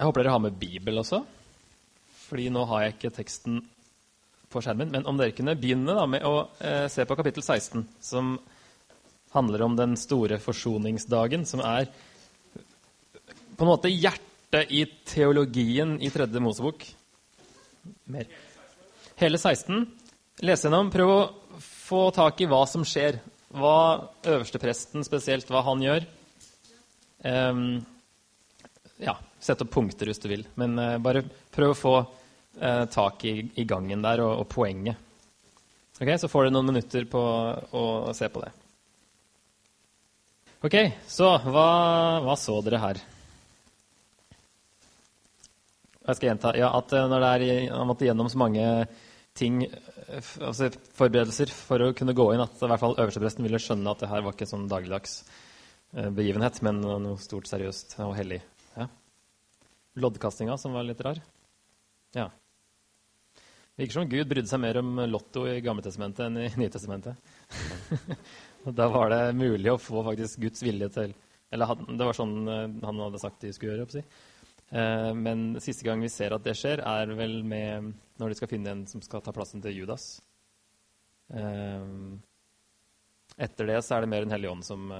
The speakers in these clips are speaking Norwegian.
Jeg håper dere har med Bibel også, fordi nå har jeg ikke teksten på skjermen. Men om dere kunne begynne da, med å eh, se på kapittel 16, som handler om den store forsoningsdagen, som er på en måte hjertet i teologien i tredje Mosebok. Mer. Hele 16. Lese gjennom. Prøv å få tak i hva som skjer. Hva øverstepresten spesielt, hva han gjør. Um, ja, sette opp punkter hvis du vil. Men uh, bare prøv å få uh, tak i, i, gangen der og, og, poenget. Ok, Så får du noen minutter på å, å se på det. Ok, så hva, hva så dere her? Jeg skal gjenta ja, at eh, når det er, man måtte gjennom så mange ting, altså forberedelser for å kunne gå inn, at i hvert fall øverstepresten ville skjønne at det her var ikke sånn dagligdags begivenhet, men noe stort, seriøst og hellig. Loddkastinga, som var litt rar. Ja. Virker som Gud brydde seg mer om Lotto i Gammeltestamentet enn i Nytestamentet. da var det mulig å få faktisk Guds vilje til Eller det var sånn eh, han hadde sagt de skulle gjøre. Eh, men siste gang vi ser at det skjer, er vel med når de skal finne en som skal ta plassen til Judas. Eh, etter det så er det mer Den hellige ånd som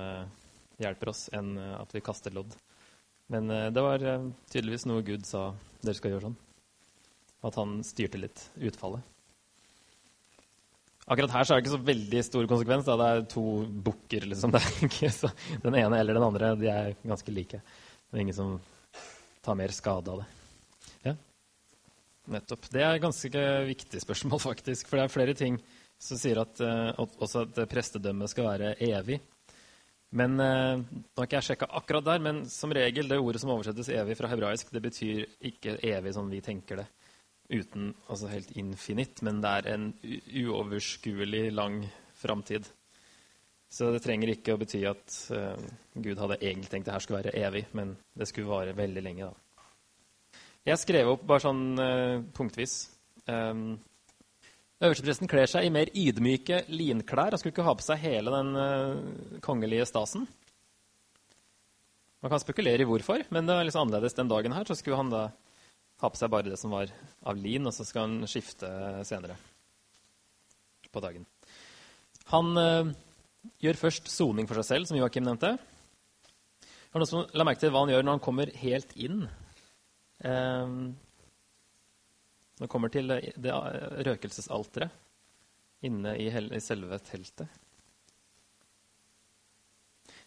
hjelper oss, enn at vi kaster lodd. Men eh, det var eh, tydeligvis noe Gud sa dere skal gjøre sånn. At han styrte litt utfallet. Akkurat her så er det ikke så veldig stor konsekvens. Da. Det er to bukker. Liksom. den ene eller den andre de er ganske like. Det er ingen som tar mer skade av det. Ja, nettopp. Det er et ganske viktig spørsmål, faktisk. For det er flere ting som sier at, uh, også at prestedømmet skal være evig. Men eh, nå har ikke jeg sjekka akkurat der, men som regel det ordet som oversettes evig fra hebraisk, det betyr ikke evig som vi tenker det, uten altså helt infinitt, men det er en uoverskuelig lang framtid. Så det trenger ikke å bety at eh, Gud hadde egentlig tenkt det her skulle være evig, men det skulle vare veldig lenge. da. Jeg skrev opp bare sånn eh, punktvis. Um, Øverstepresten kler seg i mer ydmyke linklær. Han skulle ikke ha på seg hele den uh, kongelige stasen. Man kan spekulere i hvorfor, men det er litt annerledes den dagen her. Så skulle han da ha på seg bare det som var av lin, og så skal han skifte senere på dagen. Han uh, gjør først soning for seg selv, som Joakim nevnte. Det var noen som la merke til hva han gjør når han kommer helt inn. Uh, når det kommer til det røkelsesalteret inne i, selve teltet.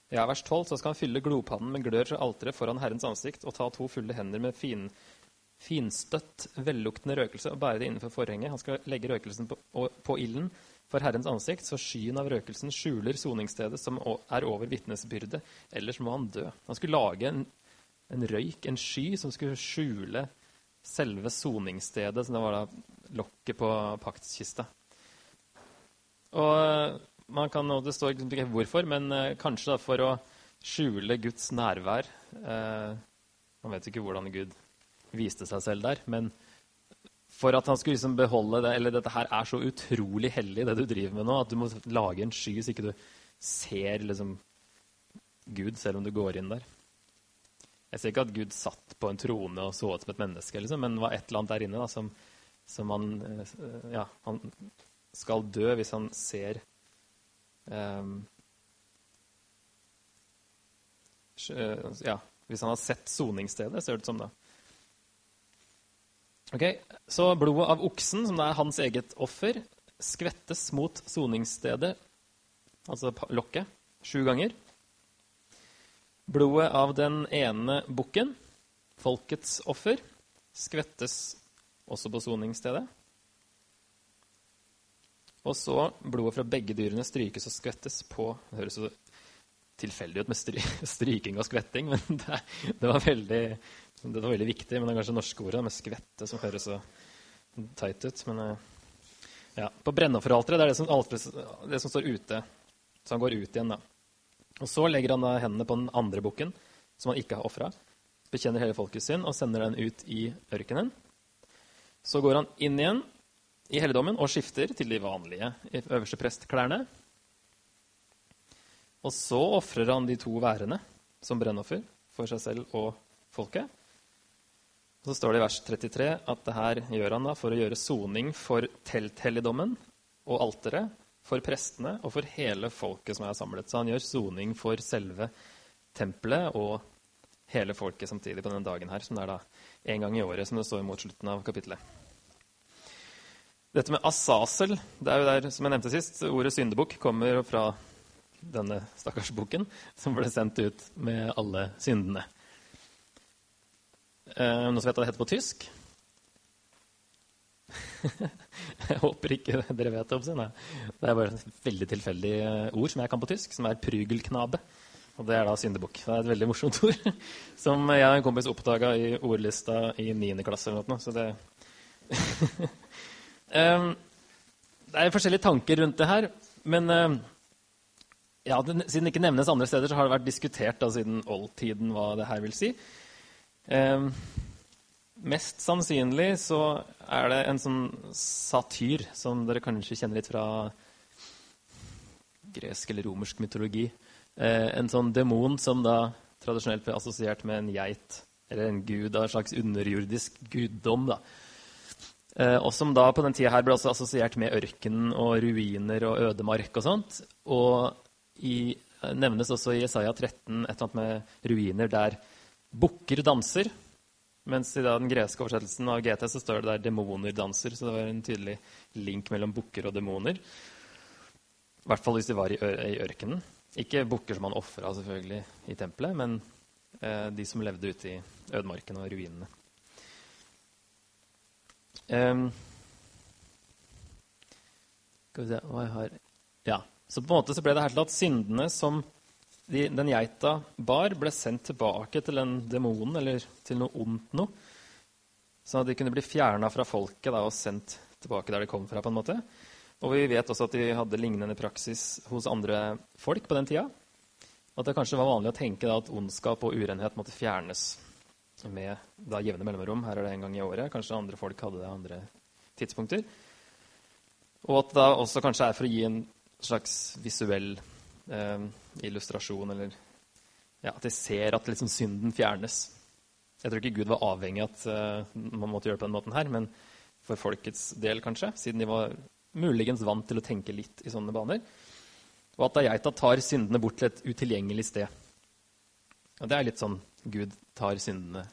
Ja, vers 12, så skal han fylle glopannen med glør fra alteret foran Herrens ansikt og ta to fulle hender med fin, finstøtt, velluktende røkelse og bære det innenfor forhenget. Han skal legge røkelsen på, på ilden for Herrens ansikt, så skyen av røkelsen skjuler soningsstedet som er over vitnesbyrdet. Ellers må han dø. Han skulle lage en, en røyk, en sky, som skulle skjule selve soningsstedet, som det var da lokket på paktskista. Og eh, man kan, og Det står ikke hvorfor, men eh, kanskje da for å skjule Guds nærvær. Eh, man vet ikke hvordan Gud viste seg selv der, men for at han skulle liksom beholde det Eller dette her er så utrolig hellig, det du driver med nå, at du må lage en sky så ikke du ser liksom Gud selv om du går inn der. Jeg ser ikke at Gud satt på en trone og så ut som et menneske, liksom, men det var et eller annet der inne da, som, som han, eh, ja, han skal dø hvis han ser um, ja, Hvis han har sett soningsstedet, ser det ut som. da. Ok, Så blodet av oksen, som er hans eget offer, skvettes mot soningsstedet, altså lokket, sju ganger. Blodet av den ene bukken, folkets offer, skvettes også på soningsstedet. Og så blodet fra begge dyrene strykes og skvettes på Det høres så tilfeldig ut med stry, stryking og skvetting, men det, det, var veldig, det, var veldig, viktig. Men det er kanskje norske ordet med skvette som høres så teit ut. Men eh, ja, på brennofferalteret det er det som, det som står ute. Så han går ut igjen, da. Og Så legger han hendene på den andre bukken, som han ikke har ofra, bekjenner hele folket sin og sender den ut i ørkenen. Så går han inn igjen i helligdommen og skifter til de vanlige øverste prestklærne. Og så ofrer han de to værene som brennoffer for seg selv og folket. Og så står det i vers 33 at det her gjør han da for å gjøre soning for telthelligdommen og alteret, for prestene og for hele folket som er samlet. Så han gjør soning for selve tempelet og hele folket samtidig på denne dagen her, som det er da en gang i året, som det står mot slutten av kapittelet. Dette med asasel, det er jo der, som jeg nevnte sist, ordet syndebukk kommer fra denne stakkars boken som ble sendt ut med alle syndene. Eh, noen som vet hva det heter på tysk? jeg håper ikke dere vet det. Nei. Det er bare et veldig tilfeldig eh, ord som jeg kan på tysk, som er prygelknabe. Og det er da syndebukk. Det er et veldig morsomt ord som jeg og en kompis oppdaga i ordlista i 9. klasse. eller noe, så det um, Det er forskjellige tanker rundt det her, men um, ja, siden det ikke nevnes andre steder, så har det vært diskutert da, siden oldtiden hva det her vil si. Mest sannsynlig så er det en sånn satyr, som dere kanskje kjenner litt fra gresk eller romersk mytologi. Eh, en sånn demon som da tradisjonelt ble assosiert med en geit, eller en gud av en slags underjordisk guddom. da. Eh, og som da på den tida her ble også assosiert med ørken og ruiner og ødemark og sånt. Og i, nevnes også i Jesaja 13 et eller annet med ruiner der bukker danser. Mens i den greske oversettelsen av GT så står det der 'demoner danser'. Så det var en tydelig link mellom bukker og demoner. I hvert fall hvis de var i, i ørkenen. Ikke bukker som man ofra selvfølgelig i tempelet, men eh, de som levde ute i ødemarken og ruinene. Um, skal vi se hva jeg har Ja. Så på en måte så ble det her til at syndene som de, den geita bar, ble sendt tilbake til den demonen, eller til noe ondt noe. Sånn at de kunne bli fjerna fra folket da, og sendt tilbake der de kom fra. på en måte. Og vi vet også at de hadde lignende praksis hos andre folk på den tida. At det kanskje var vanlig å tenke da, at ondskap og urenhet måtte fjernes med da, jevne mellomrom. Her er det en gang i året. Kanskje andre folk hadde det andre tidspunkter. Og at det også kanskje er for å gi en slags visuell eh, illustrasjon, eller ja, at de ser at liksom synden fjernes. Jeg tror ikke Gud var avhengig av at uh, man måtte gjøre det på den måten her, men for folkets del, kanskje, siden de var muligens vant til å tenke litt i sånne baner. Og at da geita tar syndene bort til et utilgjengelig sted. Og det er litt sånn Gud tar syndene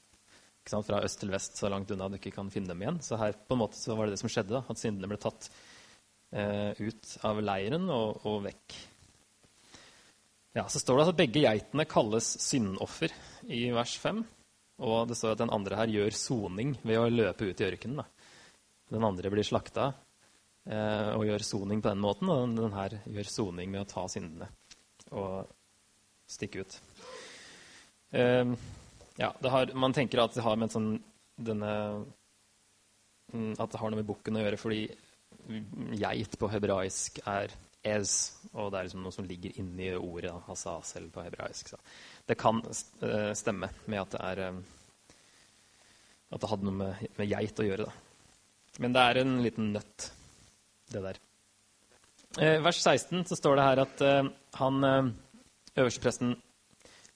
sant, fra øst til vest, så langt unna du ikke kan finne dem igjen. Så her på en måte var det det som skjedde, da, at syndene ble tatt eh, ut av leiren og, og vekk. Ja, Så står det at begge geitene kalles syndoffer i vers 5. Og det står at den andre her gjør soning ved å løpe ut i ørkenen. Den andre blir slakta eh, og gjør soning på den måten, og den her gjør soning med å ta syndene og stikke ut. Eh, ja, har, Man tenker at det har med sånn, denne, mm, at det har noe med bukken å gjøre fordi geit på hebraisk er ez, og det er liksom noe som ligger inni ordet hasa selv på hebraisk. Så det kan eh, stemme med at det er eh, At det hadde noe med, med geit å gjøre. Da. Men det er en liten nøtt, det der. Eh, vers 16 så står det her at han øverstepresten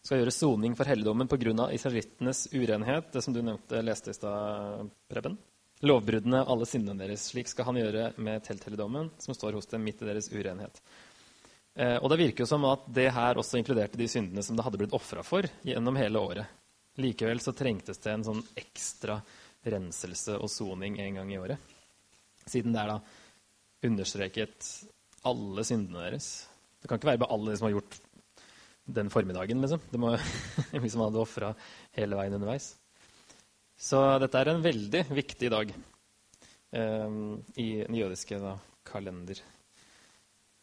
skal gjøre soning for helligdommen pga. israelittenes urenhet, det som du nevnte, leste i stad, Preben lovbruddene alle syndene deres. Slik skal han gjøre med telthelligdommen, som står hos dem midt i deres urenhet. Eh, og Det virker jo som at det her også inkluderte de syndene som det hadde blitt ofra for gjennom hele året. Likevel så trengtes det en sånn ekstra renselse og soning en gang i året. Siden det er da understreket alle syndene deres. Det kan ikke være bare alle de som har gjort den formiddagen, liksom. Det må vi som hadde ofra hele veien underveis. Så dette er en veldig viktig dag eh, i den jødiske da, kalender.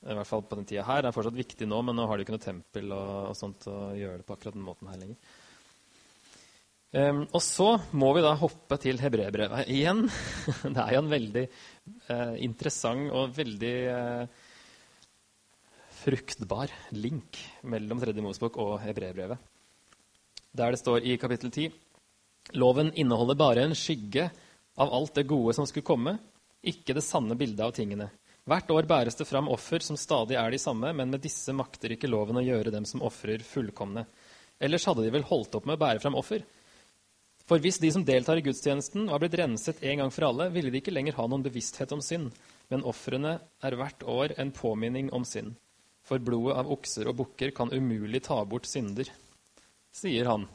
I hvert fall på den tida her. Det er fortsatt viktig nå, men nå har de ikke noe tempel og, og sånt å gjøre det på akkurat den måten her lenger. Um, og så må vi da hoppe til hebreerbrevet igjen. det er jo en veldig uh, interessant og veldig uh, fruktbar link mellom Tredje Mosebok og hebreerbrevet. Der det står i kapittel 10 Loven inneholder bare en skygge av alt det gode som skulle komme, ikke det sanne bildet av tingene. Hvert år bæres det fram offer som stadig er de samme, men med disse makter ikke loven å gjøre dem som ofrer, fullkomne. Ellers hadde de vel holdt opp med å bære fram offer. For hvis de som deltar i gudstjenesten, var blitt renset en gang for alle, ville de ikke lenger ha noen bevissthet om synd, men ofrene er hvert år en påminning om synd. For blodet av okser og bukker kan umulig ta bort synder, sier han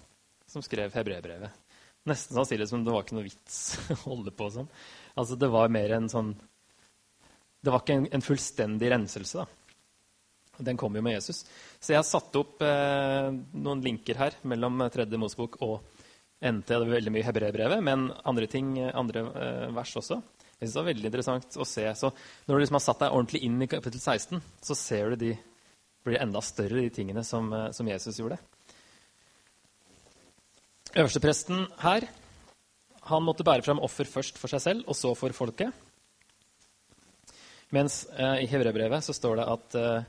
som skrev hebreerbrevet. Nesten sannsynlig som det var ikke noe vits å holde på sånn. Altså, det var mer en sånn Det var ikke en, en fullstendig renselse, da. Den kom jo med Jesus. Så jeg har satt opp eh, noen linker her mellom tredje Mosebok og NT. Det var veldig mye hebreerbrevet, men andre ting, andre eh, vers også. Jeg synes det var veldig interessant å se. Så når du liksom har satt deg ordentlig inn i kapittel 16, så ser du de blir enda større, de tingene som, eh, som Jesus gjorde. Øverstepresten her han måtte bære fram offer først for seg selv, og så for folket. Mens eh, i Hevrebrevet så står det at eh,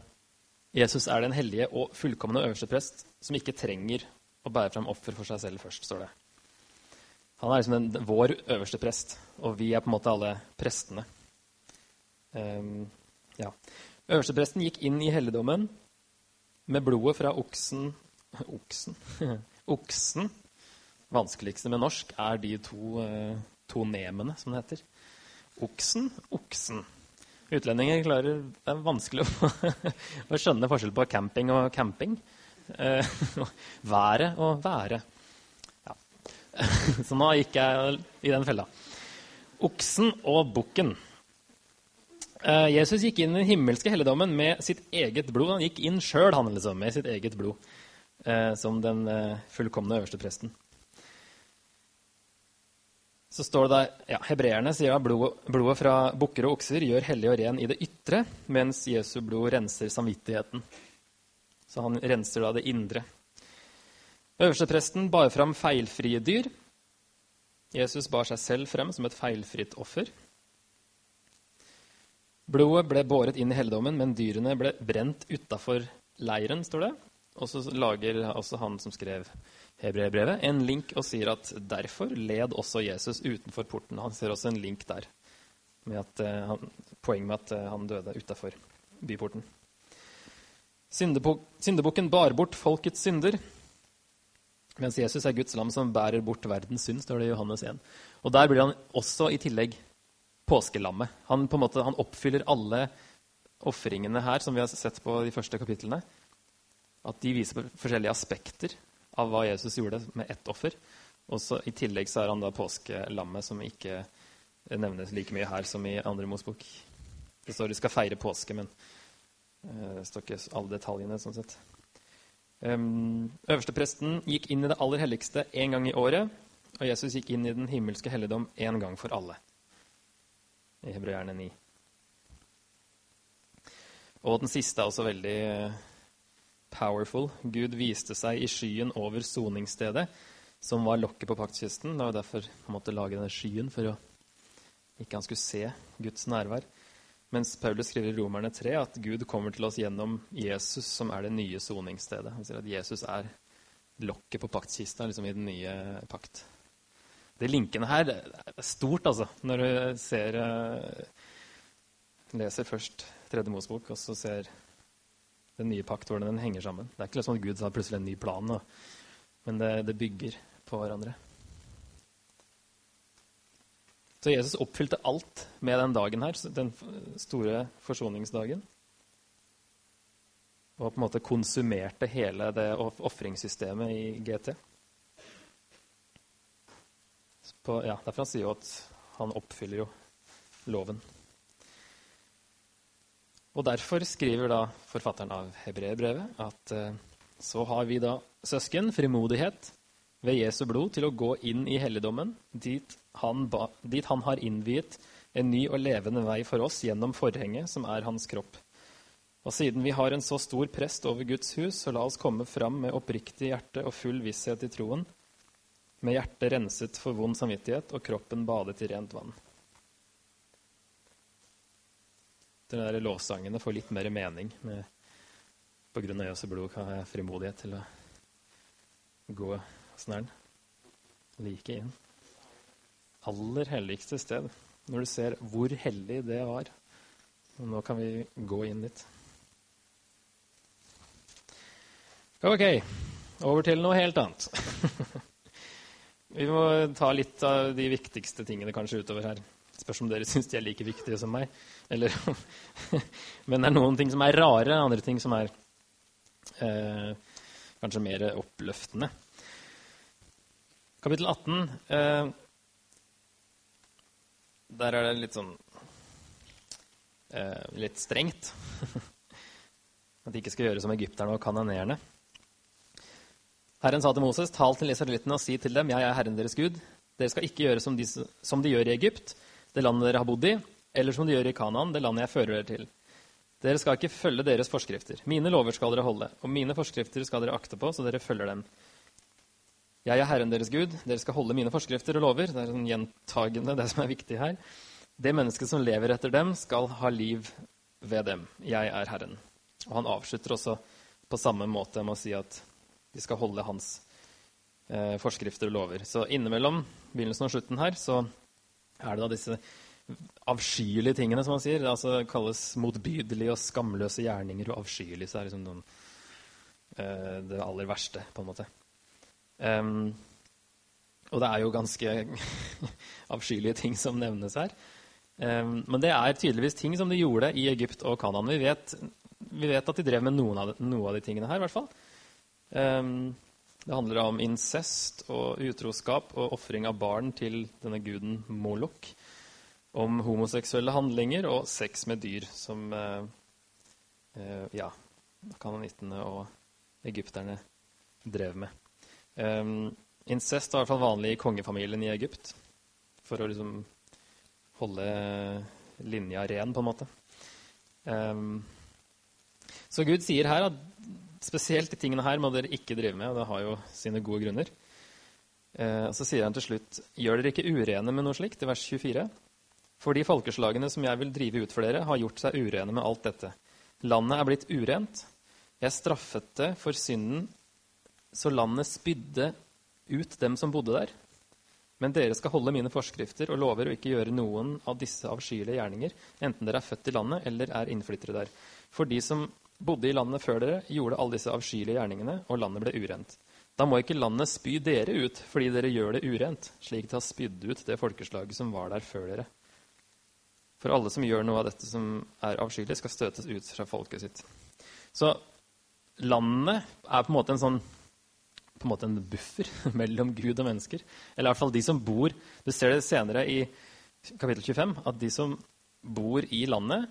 Jesus er den hellige og fullkomne øversteprest som ikke trenger å bære fram offer for seg selv først, står det. Han er liksom den, vår øverste prest, og vi er på en måte alle prestene. Um, ja. Øverstepresten gikk inn i helligdommen med blodet fra oksen Oksen? oksen. Vanskeligste med norsk er de to, uh, to nemene, som det heter. Oksen, oksen. Utlendinger klarer Det er vanskelig å, å skjønne forskjell på camping og camping. Eh, været og være. Ja. Så nå gikk jeg i den fella. Oksen og bukken. Eh, Jesus gikk inn i den himmelske helligdommen med sitt eget blod. Han gikk inn sjøl liksom, med sitt eget blod, eh, som den eh, fullkomne øverste presten så står det der ja, Hebreerne sier at blodet, fra bukker og okser gjør hellig og ren i det ytre, mens Jesu blod renser samvittigheten. Så han renser da det indre. Øverstepresten bar fram feilfrie dyr. Jesus bar seg selv frem som et feilfritt offer. Blodet ble båret inn i helligdommen, men dyrene ble brent utafor leiren, står det. Og så lager også han som skrev hebreerbrevet, en link og sier at derfor led også Jesus utenfor porten. Han ser også en link der, med at, uh, han, poeng med at uh, han døde utafor byporten. Syndebukken bar bort folkets synder, mens Jesus er Guds lam som bærer bort verdens synd, står det i Johannes 1. Og der blir han også i tillegg påskelammet. Han, på måte, han oppfyller alle ofringene her som vi har sett på de første kapitlene. At de viser forskjellige aspekter av hva Jesus gjorde med ett offer. Og så I tillegg så er han da påskelammet, som ikke nevnes like mye her som i andre Mosbok. Det står de skal feire påske, men det står ikke alle detaljene. sånn sett. Um, Øverstepresten gikk inn i det aller helligste én gang i året, og Jesus gikk inn i den himmelske helligdom én gang for alle. I Hebreerne 9. Og den siste er også veldig uh, powerful. Gud viste seg i skyen over soningsstedet, som var lokket på paktkisten. Det var derfor han måtte lage denne skyen, for å ikke han skulle se Guds nærvær. Mens Paulus skriver i Romerne 3 at Gud kommer til oss gjennom Jesus, som er det nye soningsstedet. Han sier at Jesus er lokket på paktkista liksom i den nye pakt. Det linkene her er stort, altså, når du ser eh, Leser først Tredje Mosbok, og så ser den nye pakt, hvordan den henger sammen. Det er ikke sånn at Gud har plutselig en ny plan, men det, det bygger på hverandre. Så Jesus oppfylte alt med den dagen her, den store forsoningsdagen. Og på en måte konsumerte hele det ofringssystemet i GT. På, ja, derfor han sier jo at han oppfyller jo loven. Og Derfor skriver da forfatteren av hebreerbrevet at eh, så har vi da, søsken, frimodighet ved Jesu blod til å gå inn i helligdommen, dit han, ba, dit han har innviet en ny og levende vei for oss gjennom forhenget, som er hans kropp. Og siden vi har en så stor prest over Guds hus, så la oss komme fram med oppriktig hjerte og full visshet i troen, med hjertet renset for vond samvittighet og kroppen badet i rent vann. De der lovsangene får litt mer mening. Med, på grunn av Jesu blod har jeg frimodighet til å gå sånn. Like inn. Aller helligste sted. Når du ser hvor hellig det var. Og nå kan vi gå inn dit. Ok, over til noe helt annet. Vi må ta litt av de viktigste tingene kanskje utover her. Spørs om dere syns de er like viktige som meg. Eller, Men det er noen ting som er rare, andre ting som er eh, kanskje mer oppløftende. Kapittel 18 eh, Der er det litt sånn eh, Litt strengt. At de ikke skal gjøre som egypterne og kanonerende. Herren sa til Moses, tal til israelittene og si til dem, jeg er Herren deres Gud. Dere skal ikke gjøre som de, som de gjør i Egypt, det landet dere har bodd i, eller som de gjør i Kanaan, det landet jeg fører dere til. Dere skal ikke følge deres forskrifter. Mine lover skal dere holde, og mine forskrifter skal dere akte på, så dere følger dem. Jeg er Herren deres Gud, dere skal holde mine forskrifter og lover. Det er sånn gjentagende, det som er viktig her. Det mennesket som lever etter dem, skal ha liv ved dem. Jeg er Herren. Og han avslutter også på samme måte med å si at de skal holde hans eh, forskrifter og lover. Så innimellom begynnelsen og slutten her så er det da disse avskyelige tingene, som han sier. Altså kalles motbydelige og skamløse gjerninger og avskyelig. Så er liksom noen, uh, det aller verste, på en måte. Um, og det er jo ganske avskyelige ting som nevnes her. Um, men det er tydeligvis ting som de gjorde i Egypt og Kanaan. Vi vet vi vet at de drev med noen av de, noe av de tingene her, i hvert fall. Um, det handler om incest og utroskap og ofring av barn til denne guden Molok. Om homoseksuelle handlinger og sex med dyr, som eh, eh, ja, kanonittene og egypterne drev med. Um, incest var i hvert fall vanlig i kongefamilien i Egypt. For å liksom holde linja ren, på en måte. Um, så Gud sier her at spesielt de tingene her må dere ikke drive med. og Det har jo sine gode grunner. Eh, så sier han til slutt.: Gjør dere ikke urene med noe slikt? I vers 24. For de folkeslagene som jeg vil drive ut for dere, har gjort seg urene med alt dette. Landet er blitt urent. Jeg straffet det for synden, så landet spydde ut dem som bodde der. Men dere skal holde mine forskrifter og lover og ikke gjøre noen av disse avskyelige gjerninger, enten dere er født i landet eller er innflyttere der. For de som bodde i landet før dere, gjorde alle disse avskyelige gjerningene, og landet ble urent. Da må ikke landet spy dere ut fordi dere gjør det urent, slik det har spydd ut det folkeslaget som var der før dere. For alle som gjør noe av dette som er avskyelig, skal støtes ut fra folket sitt. Så landet er på en måte en sånn på en måte en buffer mellom Gud og mennesker. Eller i hvert fall de som bor Du ser det senere i kapittel 25, at de som bor i landet,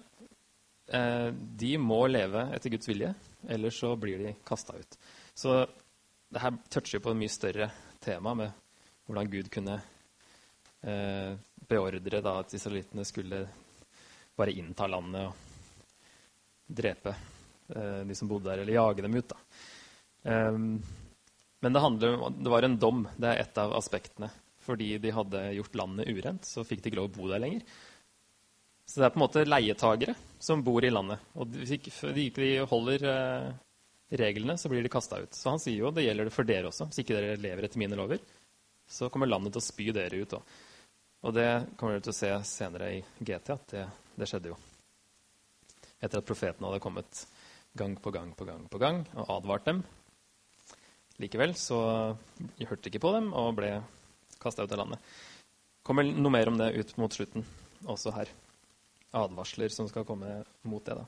de må leve etter Guds vilje, ellers så blir de kasta ut. Så det her toucher på et mye større tema med hvordan Gud kunne eh, beordre da, at israelittene skulle bare innta landet og drepe eh, de som bodde der, eller jage dem ut. Um, men det, handler, det var en dom. Det er et av aspektene. Fordi de hadde gjort landet urent, så fikk de ikke lov å bo der lenger. Så det er på en måte leietagere som bor i landet. Og hvis ikke de holder eh, reglene, så blir de kasta ut. Så han sier jo det gjelder det for dere også. Hvis ikke dere lever etter mine lover, så kommer landet til å spy dere ut òg. Og det kommer dere til å se senere i GT at det, det skjedde jo. Etter at profetene hadde kommet gang på gang på gang på gang og advart dem. Likevel så hørte de ikke på dem og ble kasta ut av landet. kommer noe mer om det ut mot slutten også her advarsler som skal komme mot det. da.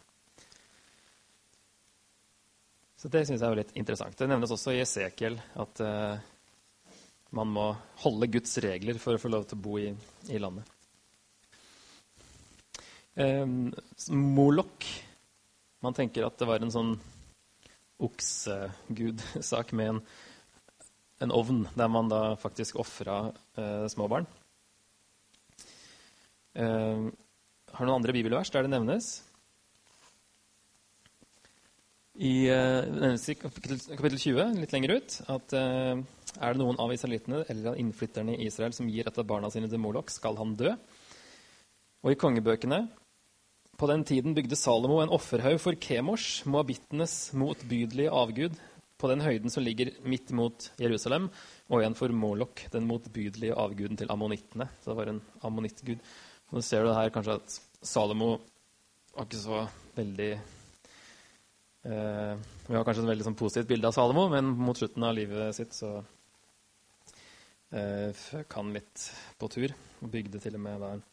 Så det syns jeg er litt interessant. Det nevnes også i Esekiel at uh, man må holde Guds regler for å få lov til å bo i, i landet. Um, Molok Man tenker at det var en sånn oksegudsak med en, en, ovn der man da faktisk ofra uh, små barn. Uh, har noen andre bibelvers der det nevnes. I, uh, i kapittel, kapittel, 20, litt lenger ut, at uh, er det noen av israelittene eller innflytterne i Israel som gir et av barna sine til Molok, skal han dø. Og i kongebøkene på den tiden bygde Salomo en offerhaug for Kemors, moabittenes motbydelige avgud, på den høyden som ligger midt mot Jerusalem, og igjen for Molok, den motbydelige avguden til ammonittene. Så det var en ammonittgud. Nå ser du her kanskje at Salomo var ikke så veldig eh, Vi har kanskje et veldig sånn positivt bilde av Salomo, men mot slutten av livet sitt så eh, føk han litt på tur. Og bygde til og med en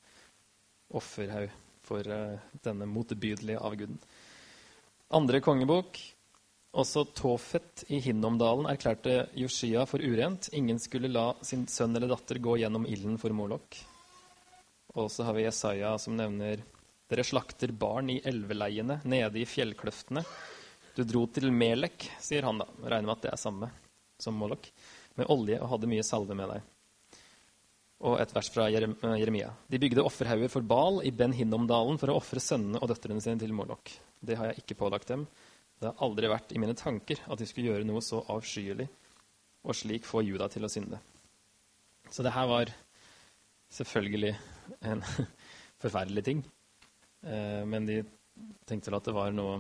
offerhaug for eh, denne motbydelige avguden. Andre kongebok. Også Tofet i Hinnomdalen erklærte Joshia for urent. Ingen skulle la sin sønn eller datter gå gjennom ilden for Molok. Og så har vi Jesaja som nevner dere slakter barn i elveleiene nede i fjellkløftene. Du dro til Melek, sier han da. Regner med at det er samme som Molok. Med olje og hadde mye salve med deg. Og et vers fra Jeremia. De bygde offerhauger for Bal i Ben Hinnomdalen for å ofre sønnene og døtrene sine til Molok. Det har jeg ikke pålagt dem. Det har aldri vært i mine tanker at de skulle gjøre noe så avskyelig og slik få Juda til å synde. Så det her var selvfølgelig en forferdelig ting. Eh, men de tenkte vel at det var noe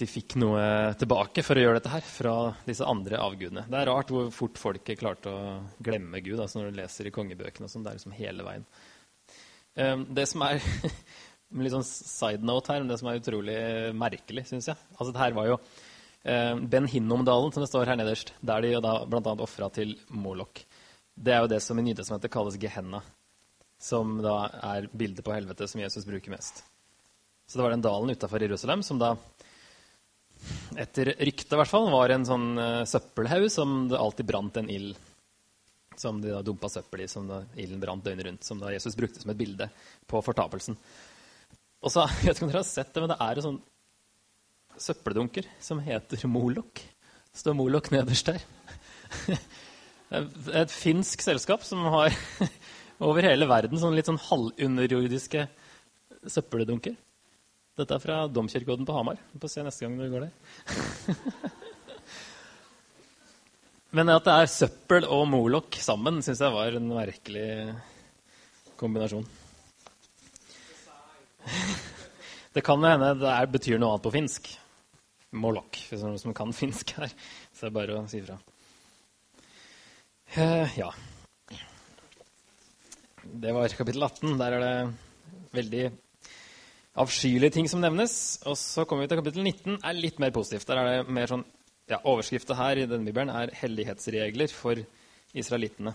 De fikk noe tilbake for å gjøre dette her fra disse andre avgudene. Det er rart hvor fort folket klarte å glemme Gud altså når du leser i kongebøkene. og sånn, Det er liksom hele veien. Eh, det som er litt sånn side note her, men det som er utrolig merkelig, syns jeg altså det her var jo eh, Ben Hinnomdalen, som det står her nederst, der de jo da bl.a. ofra til Molok. Det er jo det som i Nytestamentet kalles Gehenna som da er bildet på helvete som Jesus bruker mest. Så det var den dalen utafor Jerusalem som da, etter ryktet i hvert fall, var en sånn uh, søppelhaug som det alltid brant en ild. Som de da dumpa søppel i, som da ilden brant døgnet rundt. Som da Jesus brukte som et bilde på fortapelsen. Og så, Jeg vet ikke om dere har sett det, men det er en sånn søppeldunker som heter Molok. Det står Molok nederst der. Et finsk selskap som har over hele verden. Sånn litt sånn halvunderjordiske søppeldunker. Dette er fra Domkirkeodden på Hamar. Vi får se neste gang vi går der. Men at det er søppel og molokk sammen, syns jeg var en merkelig kombinasjon. Det kan hende det er, betyr noe annet på finsk. Molokk, hvis det er noen som kan finsk her. Så det er bare å si fra. Uh, ja. Det var kapittel 18. Der er det veldig avskyelige ting som nevnes. Og så kommer vi til kapittel 19. er litt mer positivt. Der er det mer sånn, ja, Overskrifta her i denne bibelen er 'hellighetsregler for israelittene'.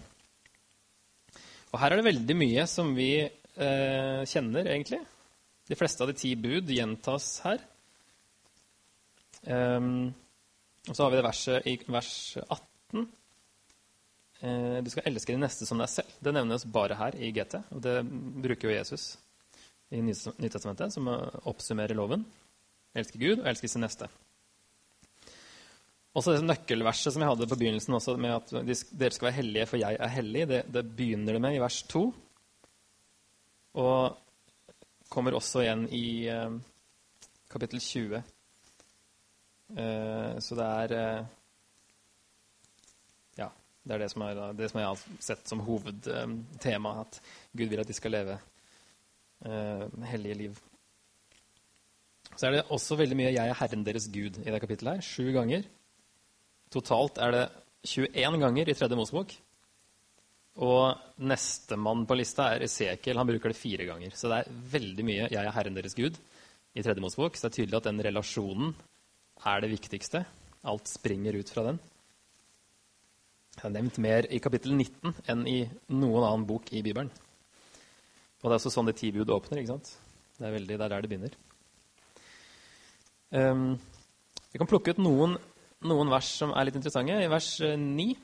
Og her er det veldig mye som vi eh, kjenner, egentlig. De fleste av de ti bud gjentas her. Um, og så har vi det verset i vers 18. Eh, du skal elske din neste som deg selv. Det nevnes bare her i GT. Og det bruker jo Jesus i Nytestamentet, som oppsummerer loven. Elske Gud og elske sin neste. Også det nøkkelverset som jeg hadde på begynnelsen, også, med at dere skal være hellige, for jeg er hellig, det, det begynner det med i vers 2. Og kommer også igjen i eh, kapittel 20. Eh, så det er det er det som, er, det som jeg har sett som hovedtema, at Gud vil at de skal leve uh, hellige liv. Så er det også veldig mye 'Jeg er Herren deres Gud' i det kapittelet her. Sju ganger. Totalt er det 21 ganger i tredje Mosebok. Og nestemann på lista er Esekiel. Han bruker det fire ganger. Så det er veldig mye 'Jeg er Herren deres Gud' i tredje Mosebok. Så det er tydelig at den relasjonen er det viktigste. Alt springer ut fra den. Er nevnt mer i kapittel 19 enn i noen annen bok i Bibelen. Og det er også sånn de ti bud åpner. ikke sant? Det er veldig, det er der det begynner. Um, vi kan plukke ut noen, noen, vers som er litt interessante. I vers 9 eh,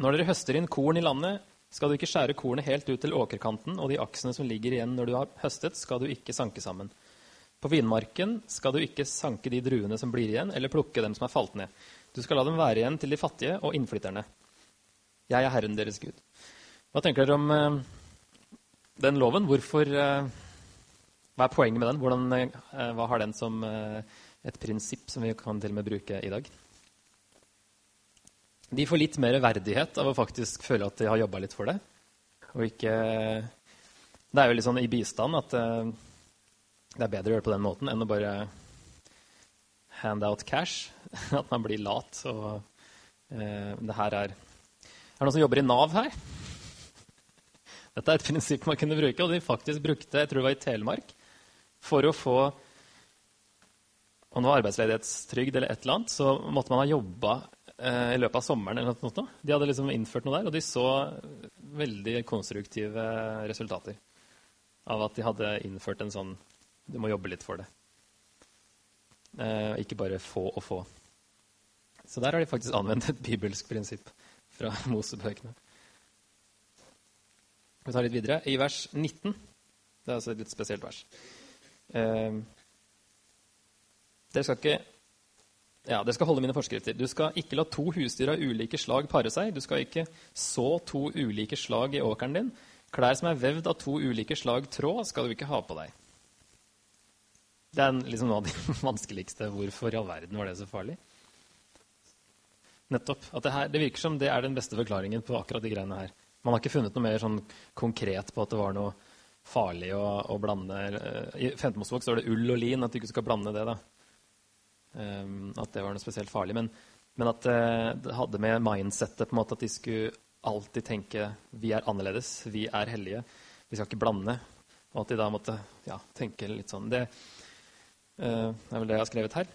Når dere høster inn korn i landet, skal du ikke skjære kornet helt ut til åkerkanten, og de aksene som ligger igjen når du har høstet, skal du ikke sanke sammen. På vinmarken skal du ikke sanke de druene som blir igjen, eller plukke dem som er falt ned. Du skal la dem være igjen til de fattige og innflytterne. Jeg er Herren deres Gud. Hva tenker dere om uh, den loven? Hvorfor, uh, hva er poenget med den? Hvordan, uh, hva har den som et prinsipp som vi kan til og med bruke i dag? De får litt mer verdighet av å faktisk føle at de har jobba litt for det. Og ikke Det er jo litt sånn i bistand at det er bedre å gjøre det på den måten enn å bare hand out cash. At man blir lat. Og eh, det her er Er det noen som jobber i Nav her? Dette er et prinsipp man kunne bruke, og de faktisk brukte jeg tror det var i Telemark, for å få om det var arbeidsledighetstrygd eller et eller annet, så måtte man ha jobba eh, i løpet av sommeren. eller noe. De hadde liksom innført noe der, og de så veldig konstruktive resultater av at de hadde innført en sånn Du må jobbe litt for det. Eh, ikke bare få og få. Så der har de faktisk anvendt et bibelsk prinsipp fra Mosebøkene. Vi tar litt videre. I vers 19 Det er altså et litt spesielt vers. Eh, dere skal ikke ja, dere skal holde mine forskrifter. Du skal ikke la to husdyr av ulike slag pare seg. Du skal ikke så to ulike slag i åkeren din. Klær som er vevd av to ulike slag tråd, skal du ikke ha på deg. Det er liksom noe av de vanskeligste. Hvorfor i all verden var det så farlig? Nettopp. At det, her, det virker som det er den beste forklaringen på akkurat de greiene her. Man har ikke funnet noe mer sånn konkret på at det var noe farlig å, å blande I 15 Mosebok står det ull og lin, at du ikke skal blande det. da. Um, at det var noe spesielt farlig. Men, men at uh, det hadde med mindsettet på en måte at de skulle alltid tenke vi er annerledes, vi er hellige, vi skal ikke blande. Og at de da måtte ja, tenke litt sånn. Det uh, er vel det jeg har skrevet her.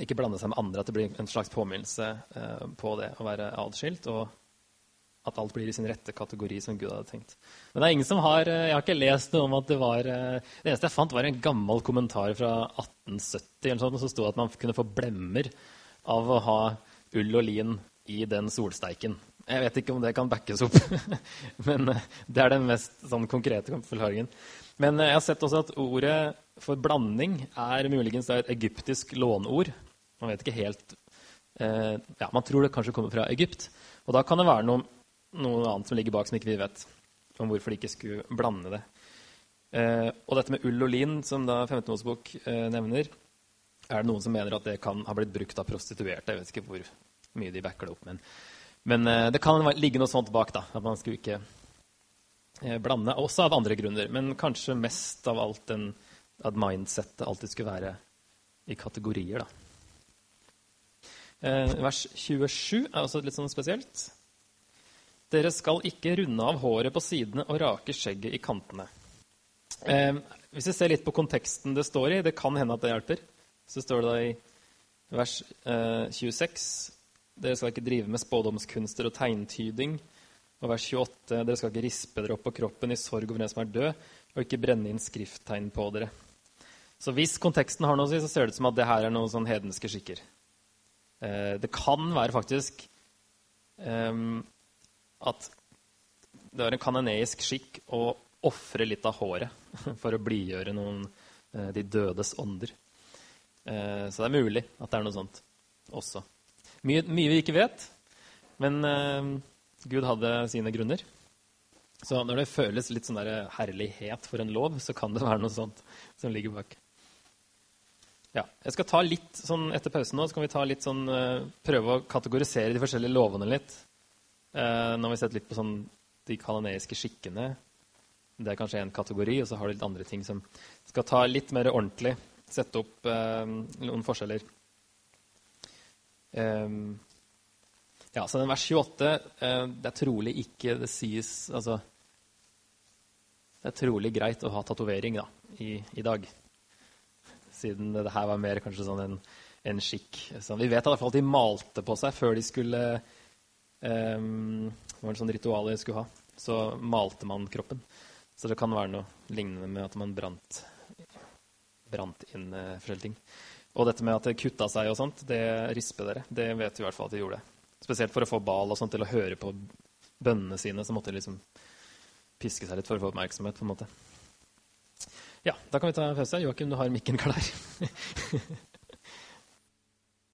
Ikke blande seg med andre, at det blir en slags påminnelse uh, på det å være adskilt, og at alt blir i sin rette kategori, som Gud hadde tenkt. Men det er ingen som har, jeg har ikke lest noe om at det var Det eneste jeg fant, var en gammel kommentar fra 1870 eller sånt, som sto at man kunne få blemmer av å ha ull og lin i den solsteiken. Jeg vet ikke om det kan backes opp, men eh, det er den mest sånn, konkrete forklaringen. Men eh, jeg har sett også at ordet for blanding er muligens et egyptisk låneord. Man vet ikke helt eh, ja, Man tror det kanskje kommer fra Egypt. Og da kan det være noe, noe, annet som ligger bak som ikke vi vet om hvorfor de ikke skulle blande det. Eh, og dette med ull og lin, som da 15 Mosebok eh, nevner, er det noen som mener at det kan ha blitt brukt av prostituerte. Jeg vet ikke hvor mye de backer det opp. Men, men eh, det kan ligge noe sånt bak. da, At man skulle ikke eh, blande. Også av andre grunner, men kanskje mest av alt den, at mindsettet alltid skulle være i kategorier. da. Eh, vers 27 er også litt sånn spesielt. Dere skal ikke runde av håret på sidene og rake skjegget i kantene. Eh, hvis vi ser litt på konteksten det står i, det kan hende at det hjelper, så står det da i vers eh, 26 dere skal ikke drive med spådomskunster og tegntyding. Og vers 28. Dere skal ikke rispe dere opp på kroppen i sorg over den som er død, og ikke brenne inn skrifttegn på dere. Så hvis konteksten har noe å si, så ser det ut som at det her er noen sånn hedenske skikker. Eh, det kan være faktisk eh, at det er en kanoneisk skikk å ofre litt av håret for å blidgjøre noen eh, de dødes ånder. Eh, så det er mulig at det er noe sånt også. Mye, mye vi ikke vet, men uh, Gud hadde sine grunner. Så når det føles litt sånn herlighet for en lov, så kan det være noe sånt som ligger bak. Ja, jeg skal ta litt sånn Etter pausen nå så kan vi ta litt sånn, uh, prøve å kategorisere de forskjellige lovene litt. Uh, nå har vi sett litt på sånn, de kanoneiske skikkene. Det er kanskje én kategori, og så har du litt andre ting som skal ta litt mer ordentlig. Sette opp uh, noen forskjeller. Um, ja, så den vers 28 uh, eh, Det er trolig ikke det sies Altså Det er trolig greit å ha tatovering i, i, dag. Siden det, her var mer kanskje sånn en, en skikk. Så vi vet i hvert fall at de malte på seg før de skulle um, Det var en sånn ritual de skulle ha. Så malte man kroppen. Så det kan være noe lignende med at man brant, brant inn uh, forskjellige ting. Og dette med at det kutta seg og sånt, det risper dere. Det vet vi i hvert fall at de gjorde. Spesielt for å få Bal og sånt til å høre på bønnene sine, så måtte de liksom piske seg litt for å få oppmerksomhet. på en måte. Ja, da kan vi ta en pause. Joakim, du har mikken klar.